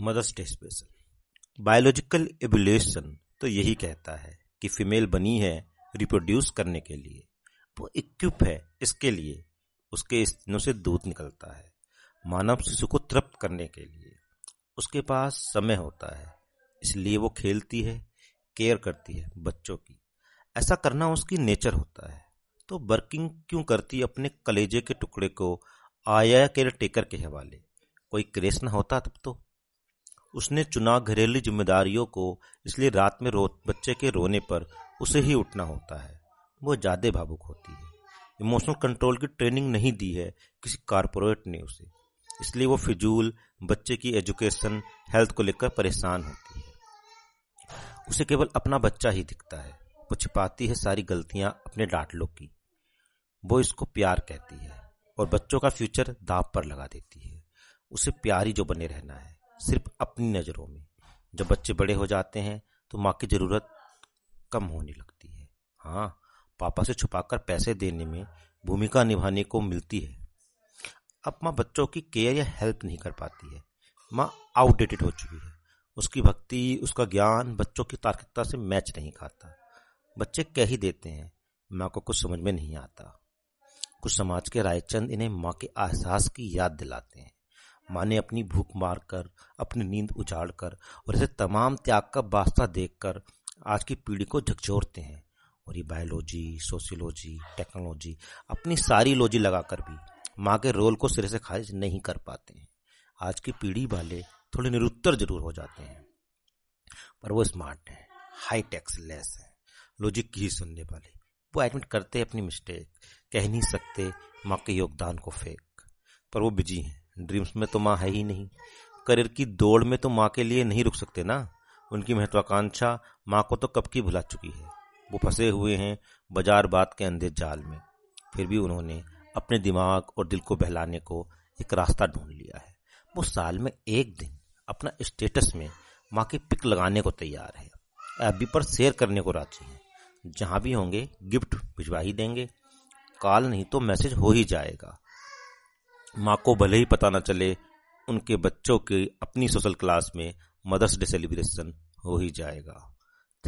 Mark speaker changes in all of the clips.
Speaker 1: Mother's day special biological evolution तो यही कहता है कि फीमेल बनी है रिप्रोड्यूस करने के लिए। वो इक्विप है इसके लिए। उसके स्तनों से दूध निकलता है। मानव शिशु को तृप्त करने के लिए। उसके पास समय होता है। इसलिए वो खेलती है केयर करती है बच्चों की। ऐसा करना उसकी नेचर होता है। तो वर्किंग क्यों करती अपने कलेजे के टुकड़े को आया केयर टेकर के हवाले? कोई क्रेस ना होता तब तो? उसने चुना घरेलू जिम्मेदारियों को, इसलिए रात में रो, बच्चे के रोने पर उसे ही उठना होता है। वो ज़्यादा भावुक होती है। इमोशनल कंट्रोल की ट्रेनिंग नहीं दी है किसी कारपोरेट ने उसे। इसलिए वो फिजूल, बच्चे की एजुकेशन, हेल्थ को लेकर परेशान होती है। उसे केवल अपना बच्चा ही दिखता है। वो छिपाती है सारी गलतियाँ अपने डांटलों की। वो इसको प्यार कहती है और बच्चों का फ्यूचर दाव पर लगा देती है। उसे प्यारी जो बने रहना है। सिर्फ़ अपनी नज़रों में। जब बच्चे बड़े हो जाते हैं तो माँ की ज़रूरत कम होने लगती है। हाँ पापा से छुपाकर पैसे देने में भूमिका निभाने को मिलती है। अब माँ बच्चों की केयर या हेल्प नहीं कर पाती है। माँ आउटडेटेड हो चुकी है। उसकी भक्ति, उसका ज्ञान बच्चों की तार्किकता से मैच नहीं खाता। बच्चे कह ही देते हैं, माँ को कुछ समझ में नहीं आता। कुछ समाज के रायचंद इन्हें माँ के एहसास की याद दिलाते हैं। माँ ने अपनी भूख मार कर अपनी नींद उजाड़ कर और इसे तमाम त्याग का वास्ता देख कर आज की पीढ़ी को झकझोरते हैं। और ये बायोलॉजी, सोशियोलॉजी, टेक्नोलॉजी, अपनी सारी लॉजी लगाकर भी माँ के रोल को सिरे से खारिज नहीं कर पाते हैं। आज की पीढ़ी वाले थोड़े निरुत्तर ज़रूर हो जाते हैं। पर वो स्मार्ट है हाई टेक्स लेस है। लॉजिक की ही सुनने वाले, वो एडमिट करते हैं अपनी मिस्टेक कह नहीं सकते माँ के योगदान को फेक पर वो बिज़ी हैं। ड्रीम्स में तो माँ है ही नहीं। करियर की दौड़ में तो माँ के लिए नहीं रुक सकते ना। उनकी महत्वाकांक्षा माँ को तो कब की भुला चुकी है। वो फंसे हुए हैं बाज़ार बात के अंधे जाल में। फिर भी उन्होंने अपने दिमाग और दिल को बहलाने को एक रास्ता ढूंढ लिया है। वो साल में एक दिन अपना स्टेटस में माँ की पिक लगाने को तैयार है। एफबी पर शेयर करने को राज़ी है। जहाँ भी होंगे गिफ्ट भिजवा ही देंगे। कॉल नहीं तो मैसेज हो ही जाएगा। माँ को भले ही पता ना चले, उनके बच्चों की अपनी सोशल क्लास में मदर्स डे सेलिब्रेशन हो ही जाएगा।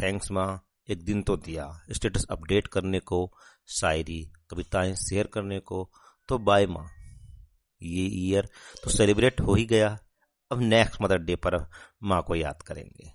Speaker 1: थैंक्स माँ। एक दिन तो दिया। स्टेटस अपडेट करने को, शायरी, कविताएँ शेयर करने को। तो बाय माँ। ये ईयर तो सेलिब्रेट हो ही गया। अब नेक्स्ट मदर डे पर माँ को याद करेंगे।